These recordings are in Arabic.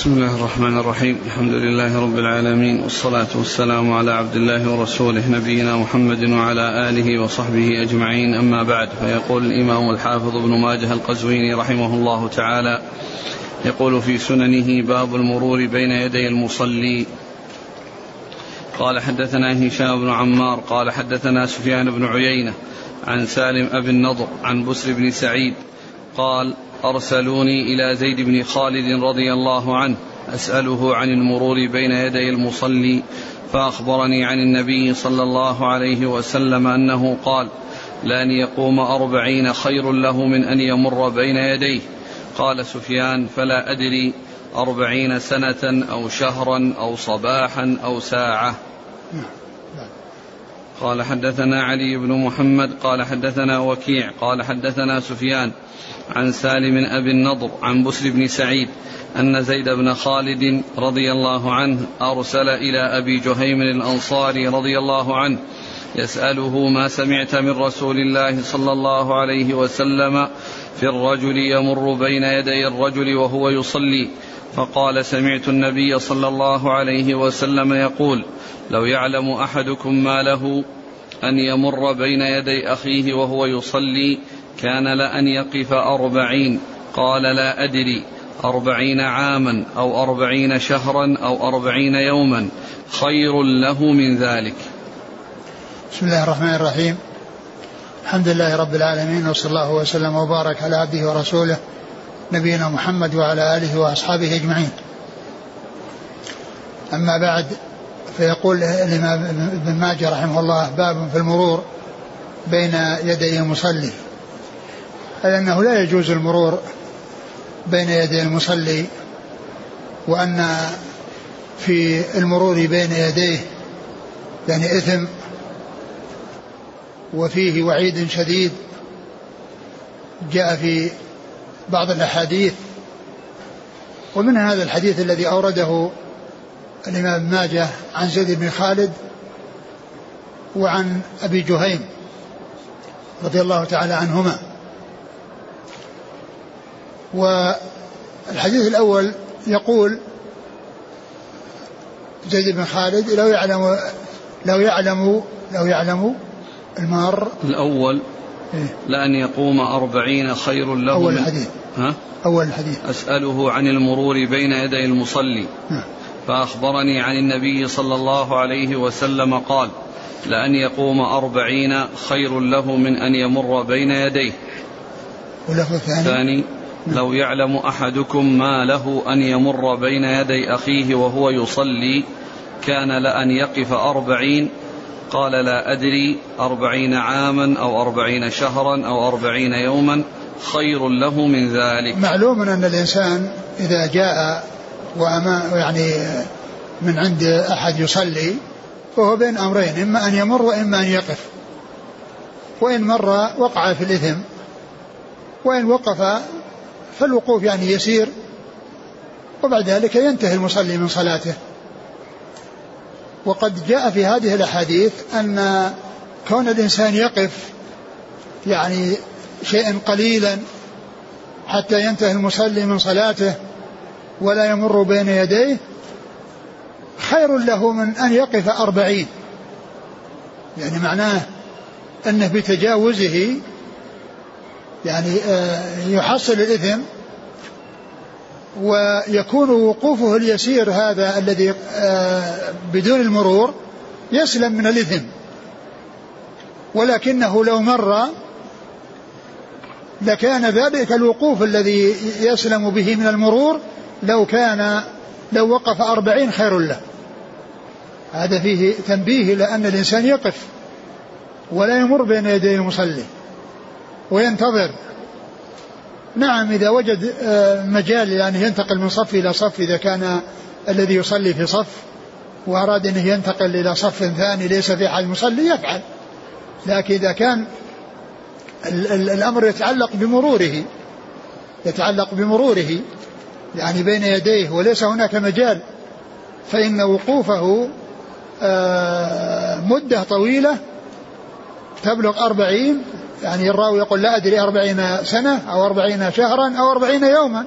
بسم الله الرحمن الرحيم الحمد لله رب العالمين والصلاة والسلام على عبد الله ورسوله نبينا محمد وعلى آله وصحبه أجمعين أما بعد فيقول الإمام الحافظ ابن ماجه القزويني رحمه الله تعالى يقول في سننه باب المرور بين يدي المصلي قال حدثنا هشام بن عمار قال حدثنا سفيان بن عيينة عن سالم أبي النضر عن بسر بن سعيد قال أرسلوني إلى زيد بن خالد رضي الله عنه أسأله عن المرور بين يدي المصلي فأخبرني عن النبي صلى الله عليه وسلم أنه قال لأن يقوم أربعين خير له من أن يمر بين يديه قال سفيان فلا أدري أربعين سنة أو شهرا أو صباحا أو ساعة قال حدثنا علي بن محمد قال حدثنا وكيع قال حدثنا سفيان عن سالم أبي النضر عن بسر بن سعيد أن زيد بن خالد رضي الله عنه أرسل إلى أبي جهيم الأنصاري رضي الله عنه يسأله ما سمعت من رسول الله صلى الله عليه وسلم في الرجل يمر بين يدي الرجل وهو يصلي فقال سمعت النبي صلى الله عليه وسلم يقول لو يعلم أحدكم ما له أن يمر بين يدي أخيه وهو يصلي كان لأن يقف أربعين. قال لا أدري. أربعين عاما أو أربعين شهرا أو أربعين يوما. خير له من ذلك. بسم الله الرحمن الرحيم. الحمد لله رب العالمين وصلى الله وسلم وبارك على عبده ورسوله نبينا محمد وعلى آله وأصحابه أجمعين. أما بعد فيقول الإمام ابن ماجه رحمه الله باب في المرور بين يدي المصلي. أي أنه لا يجوز المرور بين يدي المصلي وأن في المرور بين يديه يعني إثم وفيه وعيد شديد جاء في بعض الأحاديث ومن هذا الحديث الذي أورده الإمام ماجه عن زيد بن خالد وعن أبي جهيم رضي الله تعالى عنهما والحديث الأول يقول زيد بن خالد لو يعلم لو يعلم لو يعلم المار الأول؟ لأن يقوم أربعين خير له أول الحديث. ها؟ أول الحديث. أسأله عن المرور بين يدي المصلي. نعم فأخبرني عن النبي صلى الله عليه وسلم قال لأن يقوم أربعين خير له من أن يمر بين يديه. واللفظ الثاني؟ الثاني لو يعلم أحدكم ما له أن يمر بين يدي أخيه وهو يصلي كان لأن يقف أربعين قال لا أدري أربعين عاما أو أربعين شهرا أو أربعين يوما خير له من ذلك. معلوم أن الإنسان إذا جاء وأما يعني من عند أحد يصلي فهو بين أمرين إما أن يمر وإما أن يقف. وإن مر وقع في الإثم وإن وقف فالوقوف يعني يسير وبعد ذلك ينتهي المصلي من صلاته. وقد جاء في هذه الأحاديث أن كون الإنسان يقف يعني شيئا قليلا حتى ينتهي المصلي من صلاته ولا يمر بين يديه خير له من أن يقف أربعين. يعني معناه أنه بتجاوزه يعني آه، يحصل الإثم ويكون وقوفه اليسير هذا الذي آه، بدون المرور يسلم من الإثم. ولكنه لو مر لكان ذلك الوقوف الذي يسلم به من المرور لو كان لو وقف أربعين خير له. هذا فيه تنبيه إلى أن الإنسان يقف ولا يمر بين يدي المصلي وينتظر نعم إذا وجد آه، مجال يعني ينتقل من صف إلى صف إذا كان الذي يصلي في صف وأراد أنه ينتقل إلى صف ثاني ليس في حال المصلي يفعل. لكن إذا كان الأمر يتعلق بمروره يتعلق بمروره يعني بين يديه وليس هناك مجال فإن وقوفه آه، مدة طويلة تبلغ أربعين يعني الراوي يقول لا أدري أربعين سنة أو أربعين شهرا أو أربعين يوما.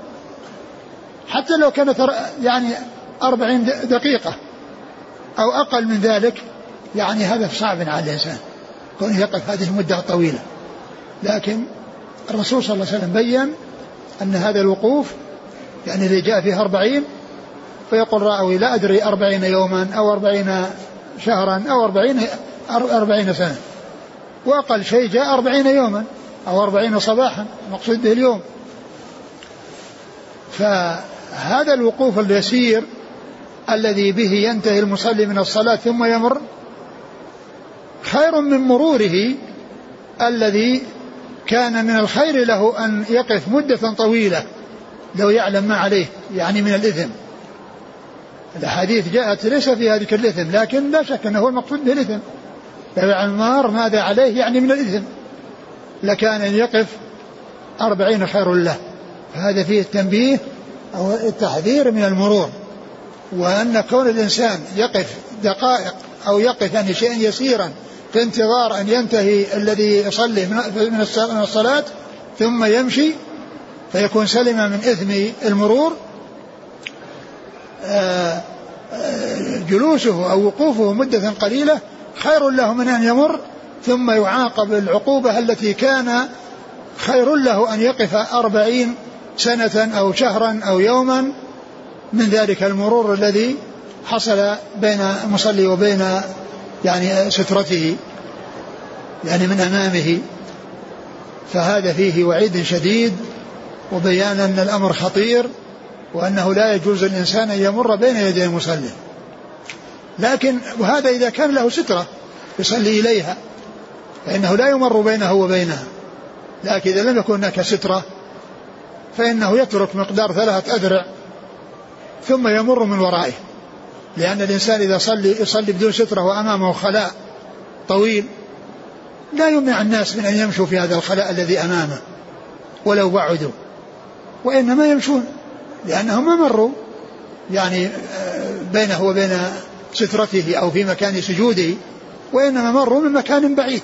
حتى لو كانت يعني أربعين دقيقة أو أقل من ذلك يعني هذا صعب على الإنسان كونه يقف هذه المدة الطويلة. لكن الرسول صلى الله عليه وسلم بين أن هذا الوقوف يعني إذا جاء فيه أربعين فيقول راوي لا أدري أربعين يوما أو أربعين شهرا أو أربعين أربعين سنة. وأقل شيء جاء أربعين يوما أو أربعين صباحا المقصود به اليوم. فهذا الوقوف اليسير الذي به ينتهي المصلي من الصلاة ثم يمر خير من مروره الذي كان من الخير له أن يقف مدة طويلة لو يعلم ما عليه يعني من الإثم. الأحاديث جاءت ليس فيها ذكر الإثم لكن لا شك أنه هو المقصود به الإثم لو عمار ماذا عليه يعني من الإثم لكان أن يقف أربعين خير له. فهذا فيه التنبيه أو التحذير من المرور. وأن كون الإنسان يقف دقائق أو يقف يعني شيئا يسيرا في انتظار أن ينتهي الذي يصلي من الصلاة ثم يمشي فيكون سلم من إثم المرور آه، آه، جلوسه أو وقوفه مدة قليلة خير له من أن يمر ثم يعاقب العقوبة التي كان خير له أن يقف أربعين سنة أو شهرا أو يوما. من ذلك المرور الذي حصل بين المصلي وبين يعني سترته يعني من أمامه. فهذا فيه وعيد شديد وبيان أن الأمر خطير وأنه لا يجوز الإنسان أن يمر بين يدي المصلي. لكن وهذا إذا كان له سترة يصلي إليها فإنه لا يمر بينه وبينها. لكن إذا لم يكن هناك سترة فإنه يترك مقدار ثلاثة أذرع ثم يمر من ورائه. لأن الإنسان إذا صلي يصلي بدون سترة وأمامه خلاء طويل لا يمنع الناس من أن يمشوا في هذا الخلاء الذي أمامه ولو بعدوا. وإنما يمشون لأنهم ما مروا يعني آه، بينه وبين سترته أو في مكان سجوده وإنما مروا من مكان بعيد.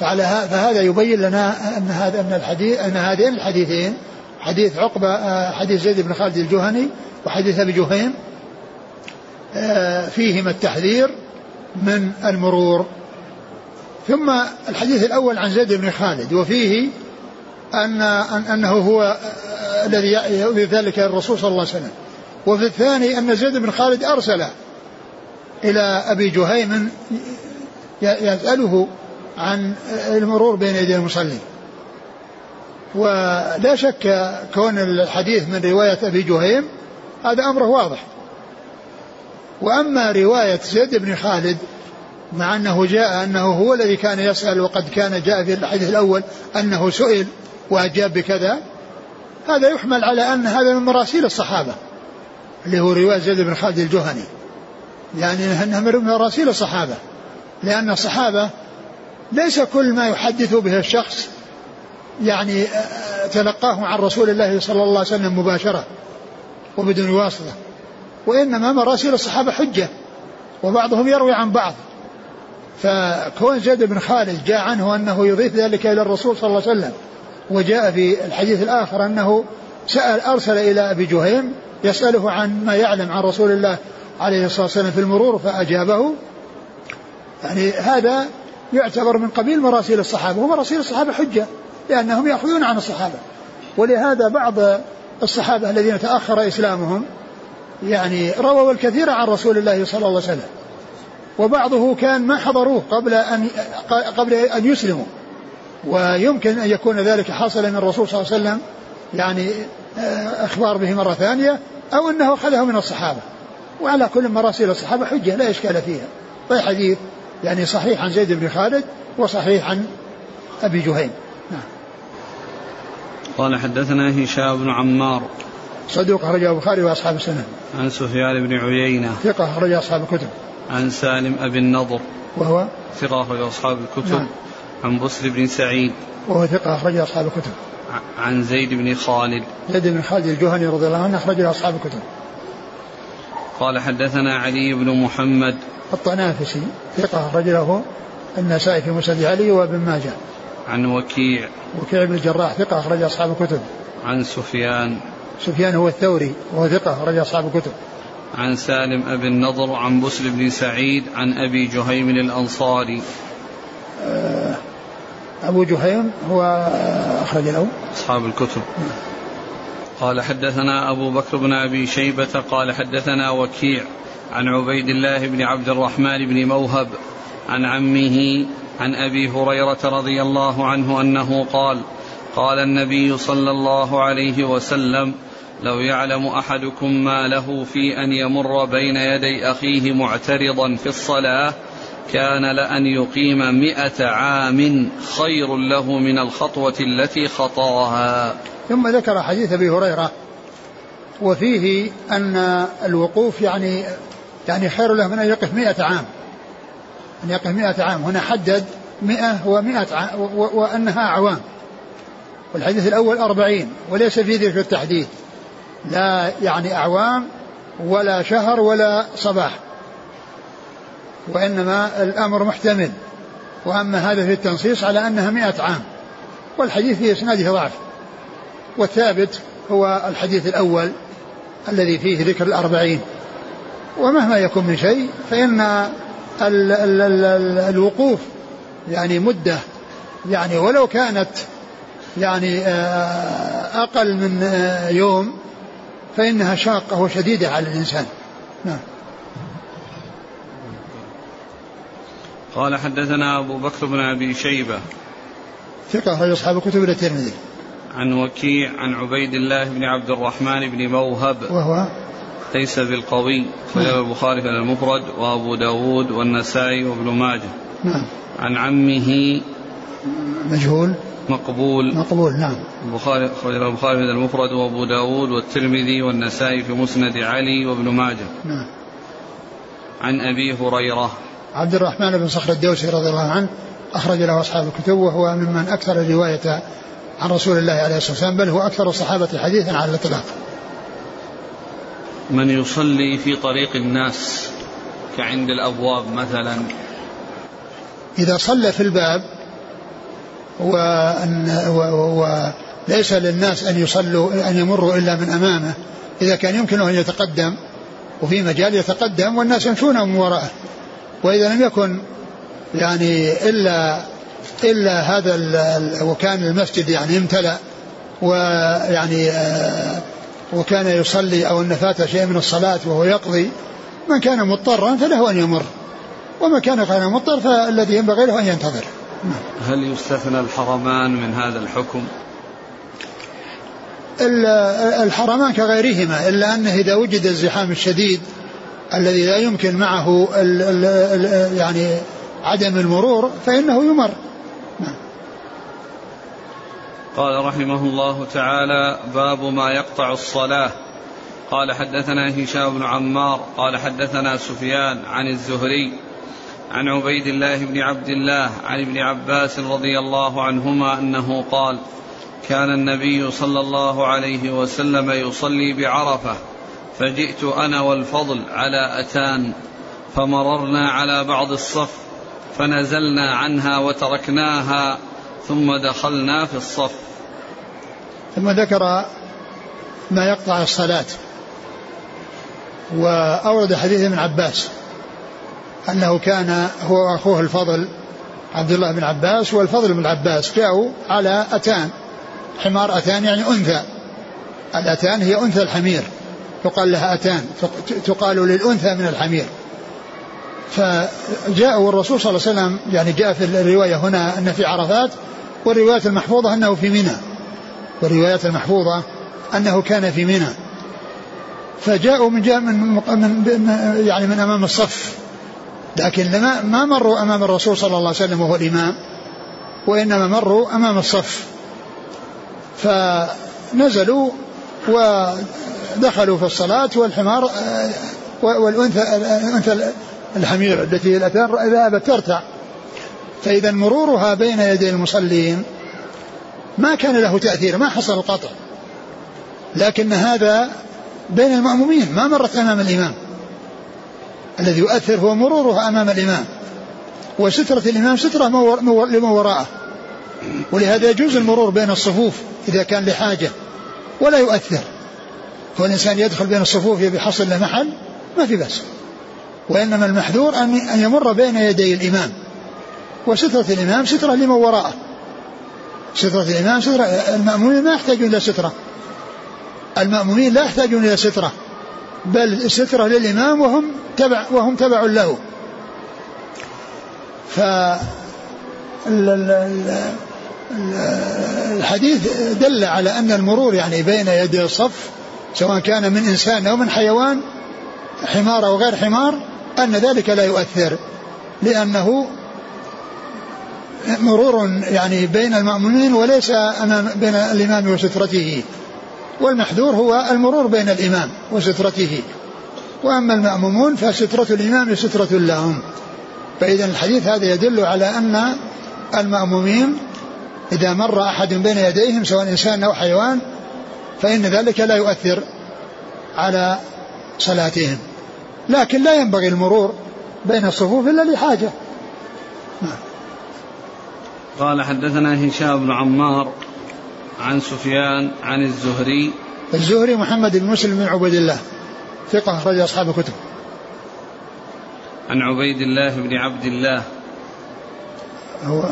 فعلى فهذا يبين لنا أن هذا أن الحديث أن هذين الحديثين حديث عقبة آه، حديث زيد بن خالد الجهني وحديث أبي جهيم آه، فيهما التحذير من المرور. ثم الحديث الأول عن زيد بن خالد وفيه أن أنه هو آه، الذي ذلك الرسول صلى الله عليه وسلم. وفي الثاني أن زيد بن خالد أرسل إلى أبي جهيم يسأله عن المرور بين يدي المصلي ولا شك كون الحديث من رواية أبي جهيم هذا أمره واضح. وأما رواية زيد بن خالد مع أنه جاء أنه هو الذي كان يسأل وقد كان جاء في الحديث الأول أنه سئل وأجاب بكذا هذا يحمل على أن هذا من مراسيل الصحابة. اللي هو رواية زيد بن خالد الجهني. يعني أنها من مراسيل الصحابة. لأن الصحابة ليس كل ما يحدث به الشخص يعني تلقاه عن رسول الله صلى الله عليه وسلم مباشرة وبدون واسطة. وإنما مراسيل الصحابة حجة وبعضهم يروي عن بعض. فكون زيد بن خالد جاء عنه أنه يضيف ذلك إلى الرسول صلى الله عليه وسلم وجاء في الحديث الآخر أنه سأل أرسل إلى أبي جهيم يسأله عن ما يعلم عن رسول الله عليه الصلاة والسلام في المرور فأجابه. يعني هذا يعتبر من قبيل مراسيل الصحابة ومراسيل الصحابة حجة لأنهم يأخذون عن الصحابة. ولهذا بعض الصحابة الذين تأخر إسلامهم يعني رووا الكثير عن رسول الله صلى الله عليه وسلم. وبعضه كان ما حضروه قبل أن قبل أن يسلموا. ويمكن أن يكون ذلك حاصلا من الرسول صلى الله عليه وسلم. يعني آه، إخبار به مرة ثانية أو أنه أخذه من الصحابة. وعلى كل مراسيل الصحابة حجة لا إشكال فيها. والحديث يعني صحيح عن زيد بن خالد وصحيح عن أبي جهيم. نعم. قال حدثنا هشام بن عمار. صدوق أخرجه البخاري وأصحاب السنة. عن سفيان بن عيينة. ثقة أخرج أصحاب الكتب. عن سالم أبي النضر. وهو؟ ثقة أخرج أصحاب الكتب. نعم. عن بصر بن سعيد. وهو ثقة أخرج أصحاب الكتب. عن زيد بن خالد. زيد بن خالد الجهني رضي الله عنه أخرج أصحاب الكتب. قال حدثنا علي بن محمد. الطنافسي ثقة أخرج له النسائي في مسند علي وابن ماجه. عن وكيع. وكيع بن الجراح ثقة أخرج أصحاب الكتب. عن سفيان. سفيان هو الثوري وهو ثقة رجل أصحاب الكتب. عن سالم أبي النضر عن بسر بن سعيد عن أبي جهيم الأنصاري. آه، أبو جهيم هو أخرج له. أصحاب الكتب. قال حدثنا أبو بكر بن أبي شيبة قال حدثنا وكيع عن عبيد الله بن عبد الرحمن بن موهب عن عمه عن أبي هريرة رضي الله عنه أنه قال قال النبي صلى الله عليه وسلم لو يعلم أحدكم ما له في أن يمر بين يدي أخيه معترضا في الصلاة كان لأن يقيم مئة عام خير له من الخطوة التي خطاها. ثم ذكر حديث أبي هريرة وفيه أن الوقوف يعني يعني خير له من أن يقف مئة عام. أن يقف مئة عام. هنا حدد مئة ومئة عام وأنها أعوام. والحديث الأول أربعين وليس في ذكر التحديد. لا يعني أعوام ولا شهر ولا صباح. وإنما الأمر محتمل. وأما هذا في التنصيص على أنها مئة عام والحديث في إسناده ضعف. والثابت هو الحديث الأول الذي فيه ذكر الأربعين. ومهما يكون من شيء فإن ال ال ال الوقوف يعني مدة يعني ولو كانت يعني آه، أقل من آه، يوم فإنها شاقة وشديدة على الإنسان. نعم. قال حدثنا أبو بكر بن أبي شيبة. ثقة أخرج أصحاب الكتب إلى الترمذي. عن وكيع عن عبيد الله بن عبد الرحمن بن موهب. وهو ليس بالقوي. خرج. البخاري في المفرد وأبو داود والنسائي وابن ماجه. نعم. عن عمه مجهول. مقبول. مقبول نعم. البخاري خرج البخاري في المفرد وأبو داود والترمذي والنسائي في مسند علي وابن ماجه. نعم. عن أبي هريرة. عبد الرحمن بن صخر الدوسي رضي الله عنه أخرج له أصحاب الكتب وهو ممن أكثر الرواية عن رسول الله عليه الصلاة والسلام بل هو أكثر الصحابة حديثا على الإطلاق. من يصلي في طريق الناس كعند الأبواب مثلا؟ إذا صلى في الباب وأن وليس للناس أن يصلوا أن يمروا إلا من أمامه. إذا كان يمكنه أن يتقدم وفي مجال يتقدم والناس يمشون من وراءه. وإذا لم يكن يعني إلا إلا هذا وكان المسجد يعني امتلأ ويعني آه، وكان يصلي أو أن فات شيء من الصلاة وهو يقضي من كان مضطرا فله أن يمر وما كان غير مضطر فالذي ينبغي له أن ينتظر هل يستثنى الحرمان من هذا الحكم؟ الحرمان كغيرهما إلا أنه إذا وجد الزحام الشديد الذي لا يمكن معه ال ال يعني عدم المرور فإنه يمر. قال رحمه الله تعالى باب ما يقطع الصلاة قال حدثنا هشام بن عمار قال حدثنا سفيان عن الزهري عن عبيد الله بن عبد الله عن ابن عباس رضي الله عنهما أنه قال كان النبي صلى الله عليه وسلم يصلي بعرفة فجئت أنا والفضل على أتان فمررنا على بعض الصف فنزلنا عنها وتركناها ثم دخلنا في الصف. ثم ذكر ما يقطع الصلاة وأورد حديث ابن عباس أنه كان هو وأخوه الفضل عبد الله بن عباس والفضل بن عباس جاءوا على أتان حمار أتان يعني أنثى الأتان هي أنثى الحمير. يقال لها أتان تقال للأنثى من الحمير. فجاءوا الرسول صلى الله عليه وسلم يعني جاء في الرواية هنا أن في عرفات والرواية المحفوظة أنه في منى. والروايات المحفوظة أنه كان في منى. فجاءوا من جاء من, من يعني من أمام الصف. لكن لما ما مروا أمام الرسول صلى الله عليه وسلم وهو الإمام وإنما مروا أمام الصف. فنزلوا ودخلوا في الصلاة والحمار والأنثى الأنثى الحمير التي ذهبت ترتع. فإذا مرورها بين يدي المصلين ما كان له تأثير ما حصل القطع. لكن هذا بين المأمومين ما مرت أمام الإمام. الذي يؤثر هو مرورها أمام الإمام. وسترة الإمام سترة لمن وراءه. ولهذا يجوز المرور بين الصفوف إذا كان لحاجة ولا يؤثر. والإنسان يدخل بين الصفوف يبي يحصل له محل ما في بأس. وإنما المحذور أن يمر بين يدي الإمام. وسترة الإمام سترة لمن وراءه. سترة الإمام سترة المأمومين ما يحتاجون إلى سترة. المأمومين لا يحتاجون إلى سترة بل سترة للإمام وهم تبع وهم تبع له. ف الحديث دل على أن المرور يعني بين يدي الصف سواء كان من إنسان أو من حيوان حمار أو غير حمار أن ذلك لا يؤثر لأنه مرور يعني بين المأمومين وليس أمام بين الإمام وسترته والمحذور هو المرور بين الإمام وسترته. وأما المأمومون فسترة الإمام سترة لهم. فإذا الحديث هذا يدل على أن المأمومين إذا مر أحد بين يديهم سواء إنسان أو حيوان فإن ذلك لا يؤثر على صلاتهم. لكن لا ينبغي المرور بين الصفوف إلا لحاجة. قال حدثنا هشام بن عمار عن سفيان عن الزهري. الزهري محمد بن مسلم بن عبيد الله ثقة أخرج أصحاب الكتب. عن عبيد الله بن عبد الله. هو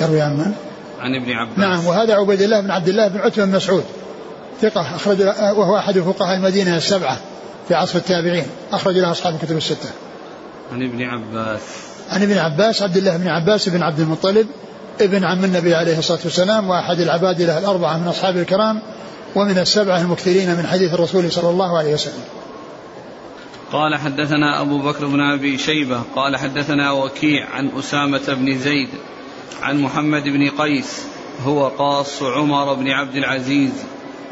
يروي عن من؟ عن ابن عباس. نعم وهذا عبيد الله بن عبد الله بن عتبة بن مسعود. ثقة أخرج وهو أحد فقهاء المدينة السبعة في عصر التابعين. أخرج له أصحاب الكتب الستة. عن ابن عباس. عن ابن عباس عبد الله بن عباس بن عبد المطلب ابن عم النبي عليه الصلاة والسلام وأحد العباد له الأربعة من أصحاب الكرام ومن السبعة المكثرين من حديث الرسول صلى الله عليه وسلم. قال حدثنا أبو بكر بن أبي شيبة قال حدثنا وكيع عن أسامة بن زيد عن محمد بن قيس هو قاص عمر بن عبد العزيز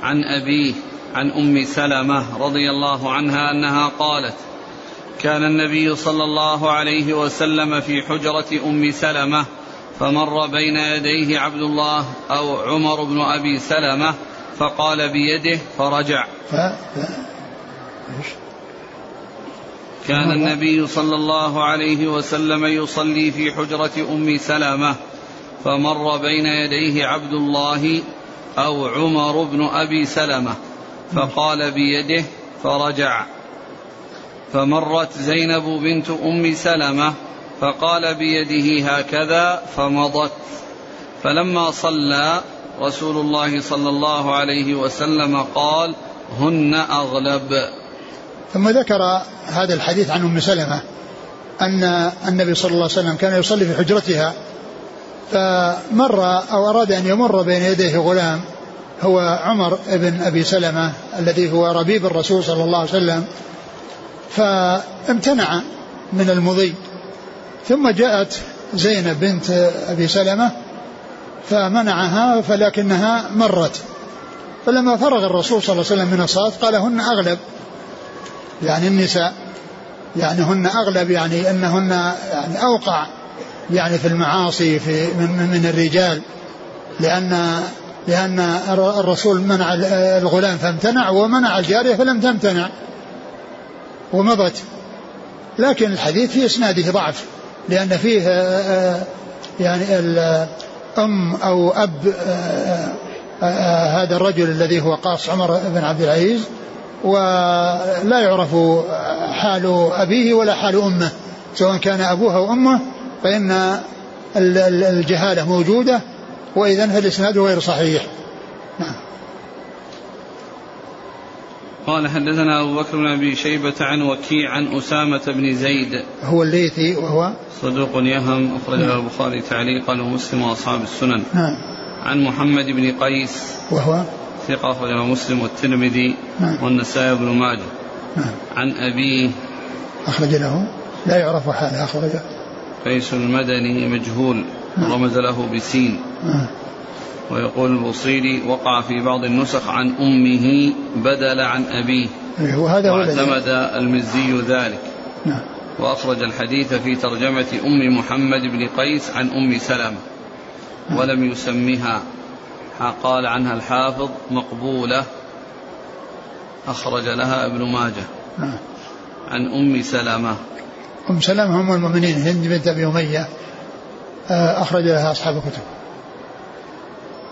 عن أبيه عن أم سلمة رضي الله عنها أنها قالت كان النبي صلى الله عليه وسلم في حجرة أم سلمة فمر بين يديه عبد الله أو عمر بن أبي سلمة فقال بيده فرجع. ف... كان النبي صلى الله عليه وسلم يصلي في حجرة أم سلمة فمر بين يديه عبد الله أو عمر بن أبي سلمة فقال بيده فرجع. فمرت زينب بنت أم سلمة فقال بيده هكذا فمضت. فلما صلى رسول الله صلى الله عليه وسلم قال هن أغلب. ثم ذكر هذا الحديث عن أم سلمة أن النبي صلى الله عليه وسلم كان يصلي في حجرتها فمر أو أراد أن يمر بين يديه غلام هو عمر بن أبي سلمة الذي هو ربيب الرسول صلى الله عليه وسلم فامتنع من المضي. ثم جاءت زينب بنت أبي سلمة فمنعها فلكنها مرت. فلما فرغ الرسول صلى الله عليه وسلم من الصلاة قال هن أغلب. يعني النساء يعني هن أغلب يعني أنهن يعني أوقع. يعني في المعاصي في من, من الرجال. لأن لأن الرسول منع الغلام فامتنع ومنع الجارية فلم تمتنع. ومضت. لكن الحديث في إسناده ضعف. لأن فيه يعني الأم أو أب هذا الرجل الذي هو قاص عمر بن عبد العزيز ولا يعرف حال أبيه ولا حال أمه سواء كان أبوها أو أمه. فإن الجهالة موجودة وإذا فالإسناد غير صحيح. نعم. قال حدثنا أبو بكر بن أبي شيبة عن وكيع عن أسامة بن زيد. هو الليثي وهو؟ صدوق يهم أخرجه نعم. البخاري تعليقا ومسلم وأصحاب السنن. نعم. عن محمد بن قيس. وهو؟ ثقة أخرجه مسلم والترمذي نعم. والنسائي بن ماجه. نعم. عن أبيه. أخرج له. لا يعرف حاله أخرجه. قيس المدني مجهول. رمز له بسين. ويقول البصيري وقع في بعض النسخ عن أمه بدل عن أبيه إيه، وهذا واعتمد المزي ذلك نعم. وأخرج الحديث في ترجمة أم محمد بن قيس عن أم سلمة نعم. ولم يسمها قال عنها الحافظ مقبولة أخرج لها ابن ماجه نعم. عن أم سلمة أم سلمة هم المؤمنين هند بنت أبي أمية آه، أخرج لها أصحاب الكتب.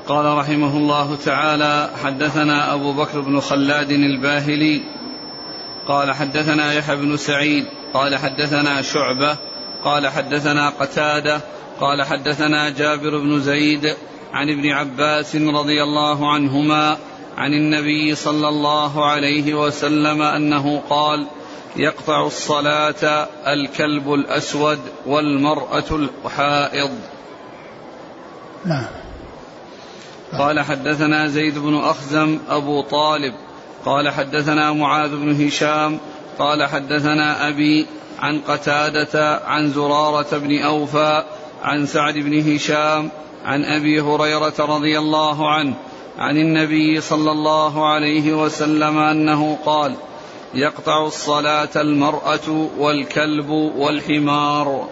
قال رحمه الله تعالى حدثنا أبو بكر بن خلاد الباهلي قال حدثنا يحيى بن سعيد قال حدثنا شعبة قال حدثنا قتادة قال حدثنا جابر بن زيد عن ابن عباس رضي الله عنهما عن النبي صلى الله عليه وسلم أنه قال يقطع الصلاة الكلب الأسود والمرأة الحائض. نعم. قال حدثنا زيد بن أخزم أبو طالب. قال حدثنا معاذ بن هشام. قال حدثنا أبي عن قتادة عن زرارة بن أوفى عن سعد بن هشام عن أبي هريرة رضي الله عنه عن النبي صلى الله عليه وسلم أنه قال يقطع الصلاة المرأة والكلب والحمار.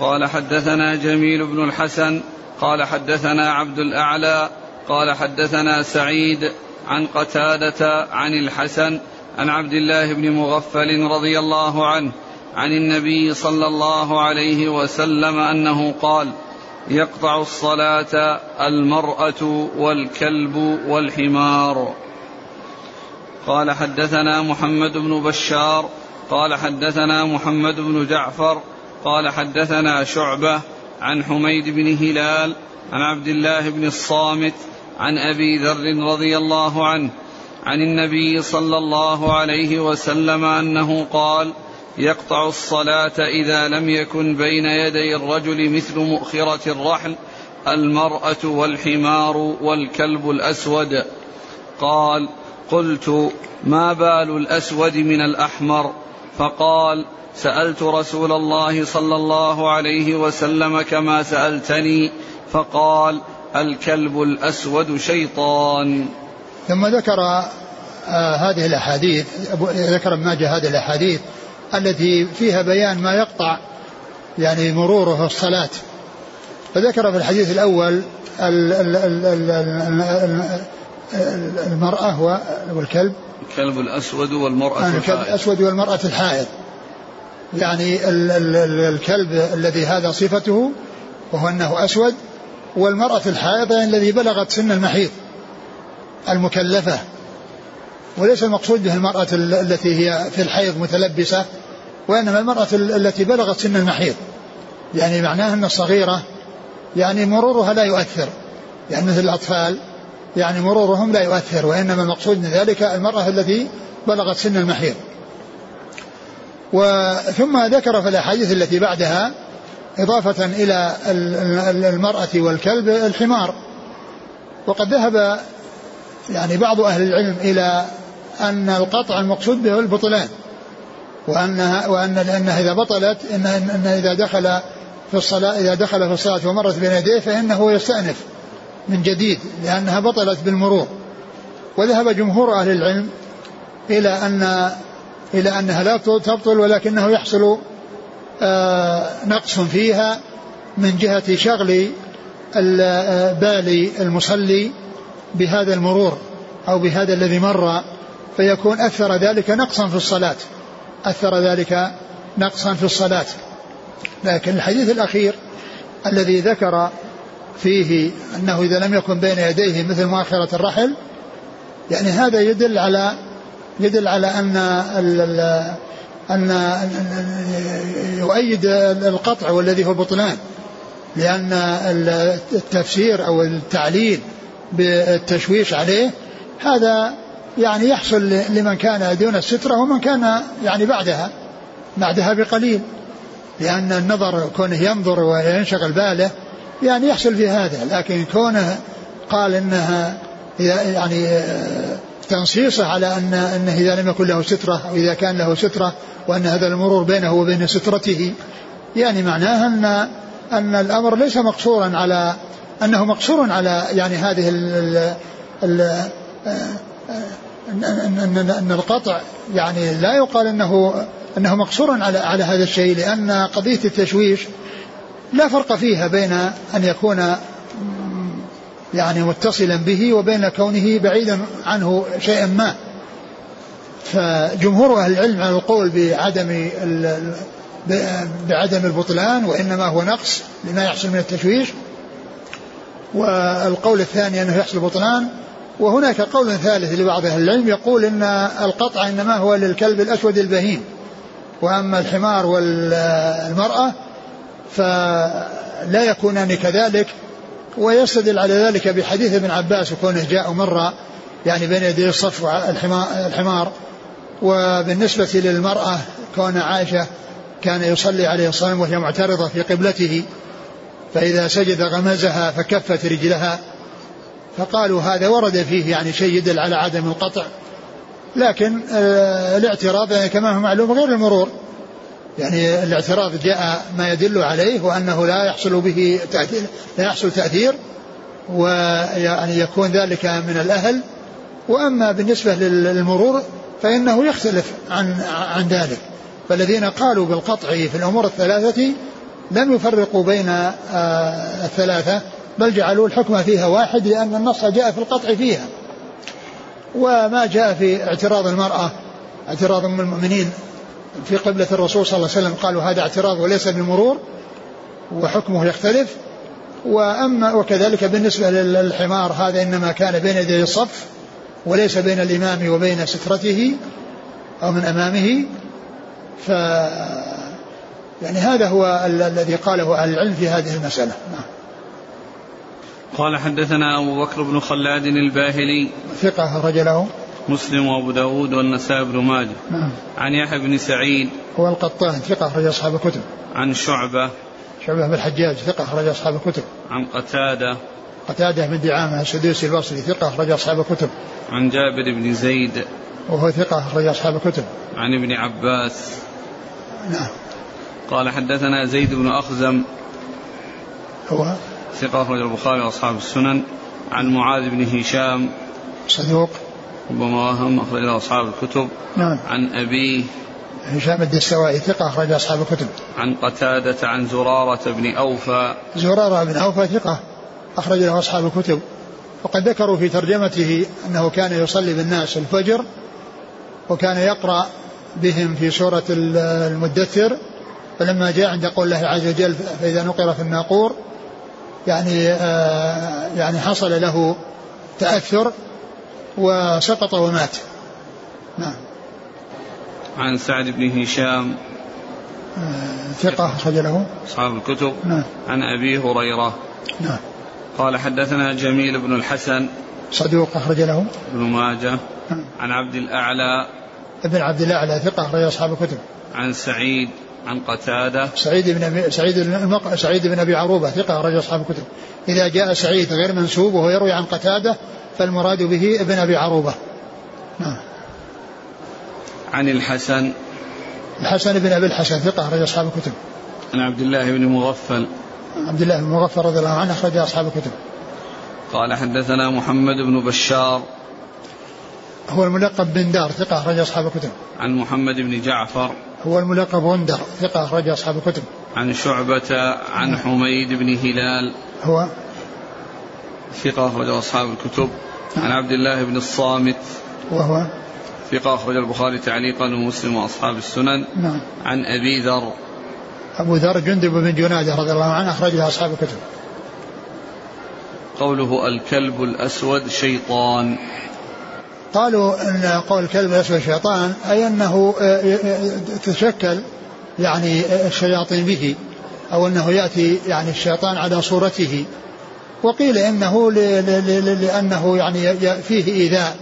قال حدثنا جميل بن الحسن قال حدثنا عبد الأعلى قال حدثنا سعيد عن قتادة عن الحسن عن عبد الله بن مغفل رضي الله عنه عن النبي صلى الله عليه وسلم أنه قال يقطع الصلاة المرأة والكلب والحمار. قال حدثنا محمد بن بشار قال حدثنا محمد بن جعفر قال حدثنا شعبة عن حميد بن هلال عن عبد الله بن الصامت عن أبي ذر رضي الله عنه عن النبي صلى الله عليه وسلم أنه قال يقطع الصلاة إذا لم يكن بين يدي الرجل مثل مؤخرة الرحل المرأة والحمار والكلب الأسود قال قلت ما بال الأسود من الأحمر؟ فقال سألت رسول الله صلى الله عليه وسلم كما سألتني. فقال الكلب الأسود شيطان. ثم ذكر آه هذه الأحاديث ذكر ابن ماجه هذه الأحاديث التي فيها بيان ما يقطع يعني مروره في الصلاة. فذكر في الحديث الأول المرأة والكلب. الكلب الأسود والمرأة الحائض الكلب الأسود والمرأة الحائض. يعني الكلب الذي هذا صفته وهو أنه أسود والمرأة الحائض الذي بلغت سن المحيض المكلفة. وليس المقصود به المرأة التي هي في الحيض متلبسة وإنما المرأة التي بلغت سن المحيض يعني معناه أن الصغيرة يعني مرورها لا يؤثر. يعني مثل الأطفال يعني مرورهم لا يؤثر وإنما المقصود من ذلك المرأة التي بلغت سن المحيض. وثم ذكر في الأحاديث التي بعدها إضافة إلى المرأة والكلب الحمار. وقد ذهب يعني بعض أهل العلم إلى أن القطع المقصود به البطلان وأنها وأن لأنها إذا بطلت إن, إن إذا دخل في الصلاة إذا دخل في الصلاة ومرت بين يديه فإنه يستأنف. من جديد لأنها بطلت بالمرور. وذهب جمهور أهل العلم إلى أن إلى أنها لا تبطل ولكنه يحصل آه، نقص فيها من جهة شغل آه، بال المصلي بهذا المرور أو بهذا الذي مر. فيكون أثر ذلك نقصا في الصلاة أثر ذلك نقصا في الصلاة. لكن الحديث الأخير الذي ذكر فيه أنه إذا لم يكن بين يديه مثل مؤخرة الرحل يعني هذا يدل على يدل على أن أن يؤيد القطع والذي هو بطلان. لأن التفسير أو التعليل بالتشويش عليه هذا يعني يحصل لمن كان دون السترة ومن كان يعني بعدها بعدها بقليل. لأن النظر كونه ينظر وينشغل باله يعني يحصل في هذا لكن كونه قال إنها يعني تنصيصه على ان انه إذا لم يكن له سترة أو إذا كان له سترة وأن هذا المرور بينه وبين سترته يعني معناه ان أن الأمر ليس مقصورا على أنه مقصور على يعني هذه ال ال أن القطع يعني لا يقال أنه أنه مقصور على على هذا الشيء لأن قضية التشويش لا فرق فيها بين أن يكون يعني متصلا به وبين كونه بعيدا عنه شيئا ما. فجمهور أهل العلم على القول بعدم بعدم البطلان وإنما هو نقص لما يحصل من التشويش. والقول الثاني أنه يحصل بطلان. وهناك قول ثالث لبعض أهل العلم يقول إن القطع إنما هو للكلب الأسود البهيم. وأما الحمار والمرأة فلا يكونان كذلك ويستدل على ذلك بحديث ابن عباس وكونه جاء مرة يعني بين يدي الصف الحمار وبالنسبة للمرأة كون عائشة كان يصلي عليه الصلاة وهي معترضة في قبلته فإذا سجد غمزها فكفت رجلها فقالوا هذا ورد فيه يعني شيء يدل على عدم القطع لكن آه الاعتراض يعني كما هو معلوم غير المرور. يعني الاعتراض جاء ما يدل عليه وأنه لا يحصل به تأثير لا يحصل تأثير ويعني يكون ذلك من الأهل. وأما بالنسبة للمرور فإنه يختلف عن عن ذلك. فالذين قالوا بالقطع في الأمور الثلاثة لم يفرقوا بين آه الثلاثة بل جعلوا الحكم فيها واحد لأن النص جاء في القطع فيها. وما جاء في اعتراض المرأة اعتراض أم المؤمنين في قبلة الرسول صلى الله عليه وسلم قالوا هذا اعتراض وليس بالمرور وحكمه يختلف. وأما وكذلك بالنسبة للحمار هذا إنما كان بين يدي الصف وليس بين الإمام وبين سترته أو من أمامه. ف يعني هذا هو الذي قاله أهل العلم في هذه المسألة. نعم. قال حدثنا أبو بكر بن خلاد الباهلي. ثقة رجله مسلم وأبو داود والنسائي بن ماجه. نعم. عن يحيى بن سعيد. هو القطان ثقة أخرج أصحاب الكتب. عن شعبة. شعبة بن الحجاج ثقة أخرج أصحاب الكتب. عن قتادة. قتادة بن دعامة السدوسي البصري ثقة أخرج أصحاب الكتب. عن جابر بن زيد. وهو ثقة أخرج أصحاب الكتب. عن ابن عباس. نعم. قال حدثنا زيد بن أخزم. هو؟ ثقة أخرج البخاري وأصحاب السنن. عن معاذ بن هشام. صدوق. ربما وهم أخرج له أصحاب الكتب نعم. عن أبيه هشام الدستوائي ثقة أخرج أصحاب الكتب. عن قتادة عن زرارة بن أوفى. زرارة بن أوفى ثقة أخرج له أصحاب الكتب. وقد ذكروا في ترجمته أنه كان يصلي بالناس الفجر وكان يقرأ بهم في سورة المدثر فلما جاء عند قول الله عز وجل فإذا نقر في الناقور يعني آه يعني حصل له تأثر وسقط ومات. نعم. عن سعد بن هشام. آه ثقة أخرج له أصحاب الكتب. نعم. عن أبي هريرة. نعم. قال حدثنا جميل بن الحسن. صدوق أخرج له ابن ماجه. نعم. عن عبد الأعلى. ابن عبد الأعلى ثقة أخرج أصحاب الكتب. عن سعيد عن قتادة. سعيد بن أبي سعيد المق... سعيد بن أبي عروبة ثقة أخرج أصحاب الكتب. إذا جاء سعيد غير منسوب وهو يروي عن قتادة فالمراد به ابن أبي عروبة. نعم. عن الحسن. الحسن بن أبي الحسن ثقة أخرج أصحاب الكتب. عن عبد الله بن مغفل. عبد الله بن مغفل رضي الله عنه أخرج أصحاب الكتب. قال حدثنا محمد بن بشار. هو الملقب بن دار ثقة أخرج أصحاب الكتب. عن محمد بن جعفر. هو الملقب غندر ثقة أخرج أصحاب الكتب. عن شعبة عن حميد بن هلال. هو؟ ثقة أخرج أصحاب الكتب. عن عبد الله بن الصامت. وهو ثقة أخرج البخاري تعليقا ومسلم وأصحاب السنن. نعم. عن أبي ذر. أبو ذر جندب بن جنادة رضي الله عنه أخرج له أصحاب الكتب. قوله الكلب الأسود شيطان. قالوا إن قول الكلب الأسود شيطان أي أنه تتشكل يعني الشياطين به أو أنه يأتي يعني الشيطان على صورته. وقيل إنه لأنه يعني فيه إيذاء.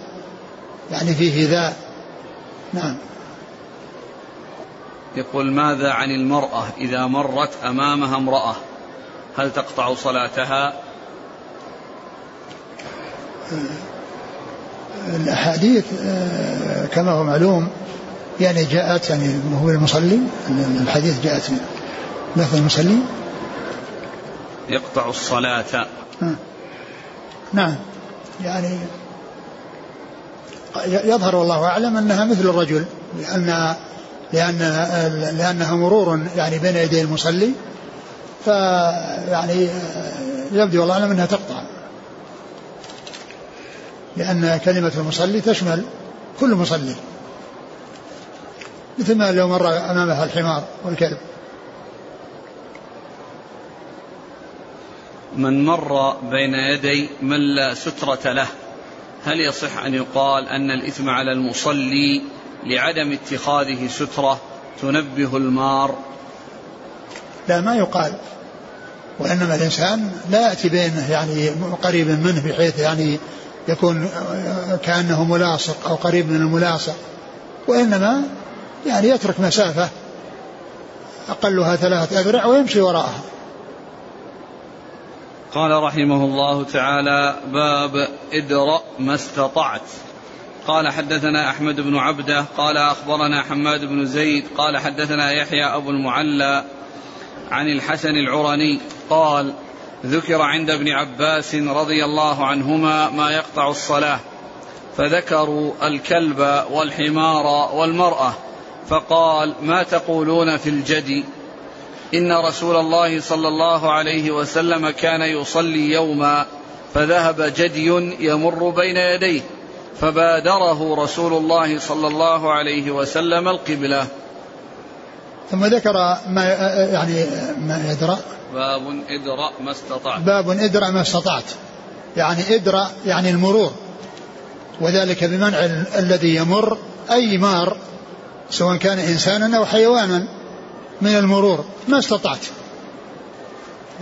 يعني فيه إيذاء. نعم. يقول ماذا عن المرأة إذا مرت أمامها امرأة؟ هل تقطع صلاتها؟ الأحاديث كما هو معلوم يعني جاءت يعني هو المصلي الحديث جاءت لفظ المصلي. يقطع الصلاة. نعم. يعني يظهر والله أعلم أنها مثل الرجل لأن لأن لأنها مرور يعني بين يدي المصلي فيعني يبدو والله أعلم أنها تقطع. لأن كلمة المصلي تشمل كل مصلي. مثل ما لو مر أمامها الحمار والكلب. من مر بين يدي من لا سترة له. هل يصح أن يقال أن الإثم على المصلي لعدم اتخاذه سترة تنبه المار؟ لا ما يقال. وإنما الإنسان لا يأتي بينه يعني قريب منه بحيث يعني يكون كأنه ملاصق أو قريب من الملاصق. وإنما يعني يترك مسافة أقلها ثلاثة أذرع ويمشي وراءها. قال رحمه الله تعالى باب إدرأ ما استطعت قال حدثنا أحمد بن عبدة قال أخبرنا حماد بن زيد قال حدثنا يحيى أبو المعلى عن الحسن العرني قال ذكر عند ابن عباس رضي الله عنهما ما يقطع الصلاة فذكروا الكلب والحمار والمرأة فقال ما تقولون في الجدي؟ إن رسول الله صلى الله عليه وسلم كان يصلي يوما فذهب جدي يمر بين يديه فبادره رسول الله صلى الله عليه وسلم القبلة. ثم ذكر ما يعني ما يدرأ باب ادرأ ما استطعت. باب ادرأ ما استطعت. يعني ادرأ يعني المرور. وذلك بمنع الذي يمر أي مار سواء كان إنسانا أو حيوانا. من المرور ما استطعت.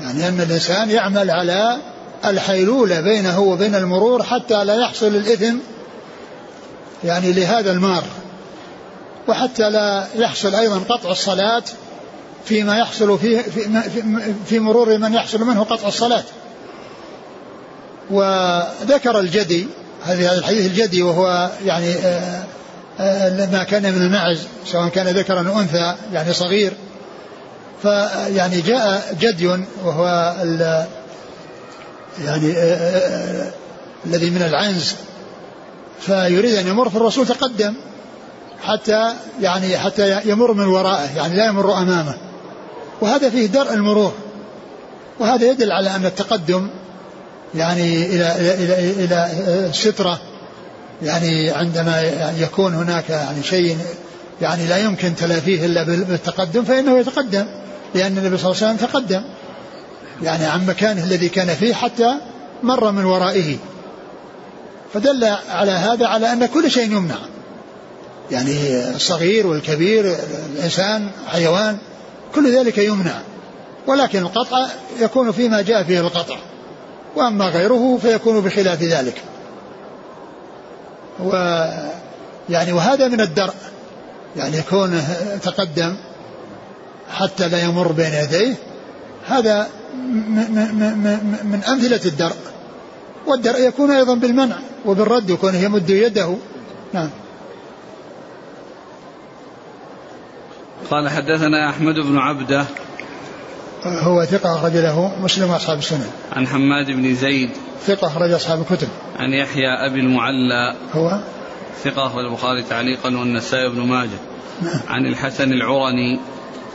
يعني أن الإنسان يعمل على الحيلولة بينه وبين المرور حتى لا يحصل الإثم يعني لهذا المار. وحتى لا يحصل أيضا قطع الصلاة فيما يحصل في, في مرور من يحصل منه قطع الصلاة. وذكر الجدي هذا الحديث الجدي وهو يعني آآ آآ ما كان من المعز سواء كان ذكرا أو أنثى يعني صغير. فيعني جاء جدي وهو يعني آآ الذي من العنز فيريد أن يمر فالرسول تقدم حتى يعني حتى يمر من ورائه يعني لا يمر أمامه. وهذا فيه درء المرور. وهذا يدل على أن التقدم يعني إلى إلى إلى, إلى السترة يعني عندما يكون هناك يعني شيء يعني لا يمكن تلافيه إلا بالتقدم فإنه يتقدم. لأن النبي صلى الله عليه وسلم تقدم. يعني عن مكانه الذي كان فيه حتى مر من ورائه. فدل على هذا على أن كل شيء يمنع. يعني الصغير والكبير الإنسان حيوان كل ذلك يمنع. ولكن القطع يكون فيما جاء فيه القطع. وأما غيره فيكون بخلاف ذلك. و يعني وهذا من الدرء. يعني يكون تقدم حتى لا يمر بين يديه هذا من أمثلة الدرء والدرء يكون أيضا بالمنع وبالرد يكون يمد يده نعم قال حدثنا أحمد بن عبدة هو ثقة أخرج له مسلم وأصحاب السنن. عن حماد بن زيد ثقة أخرج أصحاب الكتب. عن يحيى أبي المعلى هو ثقة أخرج البخاري تعليقا والنسائي بن ماجه. نعم. عن الحسن العرني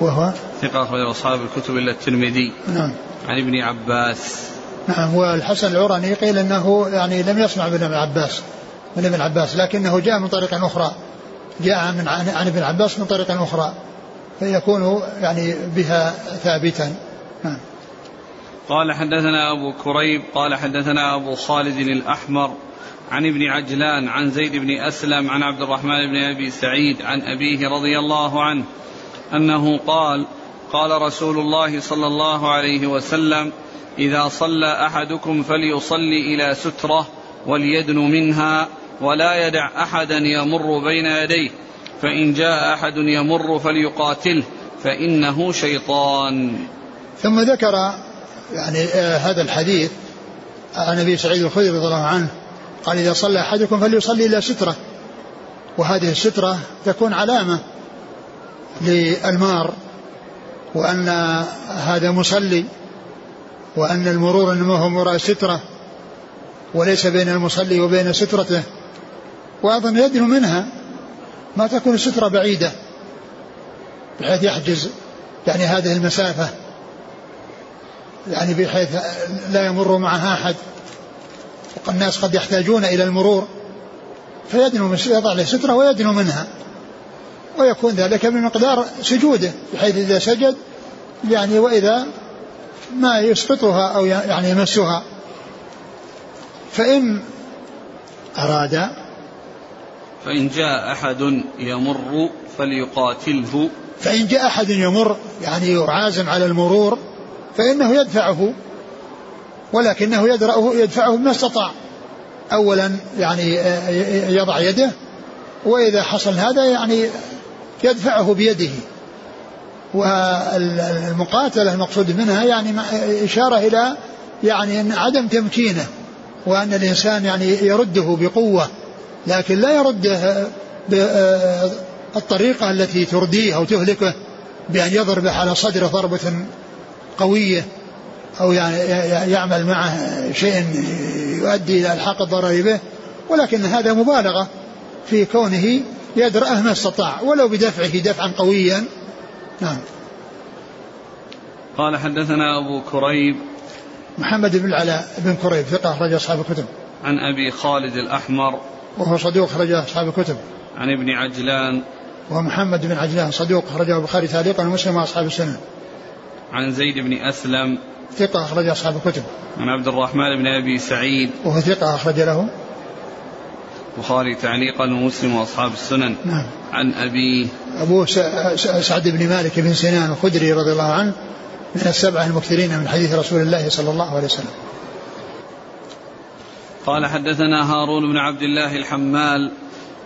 وهو ثقة أخرج أصحاب الكتب إلا الترمذي. نعم. عن ابن عباس. نعم والحسن العرني قيل أنه يعني لم يسمع من ابن عباس من ابن عباس لكنه جاء من طريق أخرى جاء من عن ابن عباس من طريق أخرى فيكون يعني بها ثابتا نعم. قال حدثنا أبو كريب قال حدثنا أبو خالد الأحمر عن ابن عجلان عن زيد بن أسلم عن عبد الرحمن بن أبي سعيد عن أبيه رضي الله عنه أنه قال قال رسول الله صلى الله عليه وسلم إذا صلى أحدكم فليصلي إلى سترة وليدن منها ولا يدع أحدا يمر بين يديه فإن جاء أحد يمر فليقاتله فإنه شيطان. ثم ذكر يعني آه هذا الحديث عن أبي سعيد الخدري رضي الله عنه قال إذا صلى أحدكم فليصلي إلى سترة. وهذه السترة تكون علامة للمار وأن هذا مصلي وأن المرور إنما هو وراء سترة وليس بين المصلي وبين سترته وأيضا يدنو منها ما تكون السترة بعيدة بحيث يحجز يعني هذه المسافة يعني بحيث لا يمر معها أحد الناس قد يحتاجون إلى المرور فيدنو يضع له سترة ويدنو منها. ويكون ذلك بمقدار سجوده بحيث إذا سجد يعني وإذا ما يسقطها أو يعني يمسها. فإن أراد فإن جاء أحد يمر فليقاتله. فإن جاء أحد يمر يعني عازم على المرور فإنه يدفعه ولكنه يدرأه يدفعه بما استطاع. أولا يعني يضع يده وإذا حصل هذا يعني يدفعه بيده. والمقاتلة المقصود منها يعني إشارة إلى يعني أن عدم تمكينه وأن الإنسان يعني يرده بقوة لكن لا يرده بالطريقة التي ترديه أو تهلكه بأن يضرب على صدره ضربة قوية أو يعني يعمل معه شيء يؤدي إلى الحاق الضرر به ولكن هذا مبالغة في كونه يدرأه ما استطاع ولو بدفعه دفعا قويا. نعم. قال حدثنا أبو كريب. محمد بن العلاء بن كريب ثقة أخرج أصحاب الكتب. عن أبي خالد الأحمر. وهو صدوق أخرج أصحاب الكتب. عن ابن عجلان. ومحمد بن عجلان صدوق أخرجه البخاري تعليقا ومسلم وأصحاب السنن عن زيد بن أسلم. ثقة أخرج أصحاب الكتب. عن عبد الرحمن بن أبي سعيد. وهو ثقة أخرج له. البخاري تعليقا ومسلم وأصحاب السنن. نعم. عن أبي ابوه سعد بن مالك بن سنان الخدري رضي الله عنه من السبعة المكثرين من حديث رسول الله صلى الله عليه وسلم. قال حدثنا هارون بن عبد الله الحمال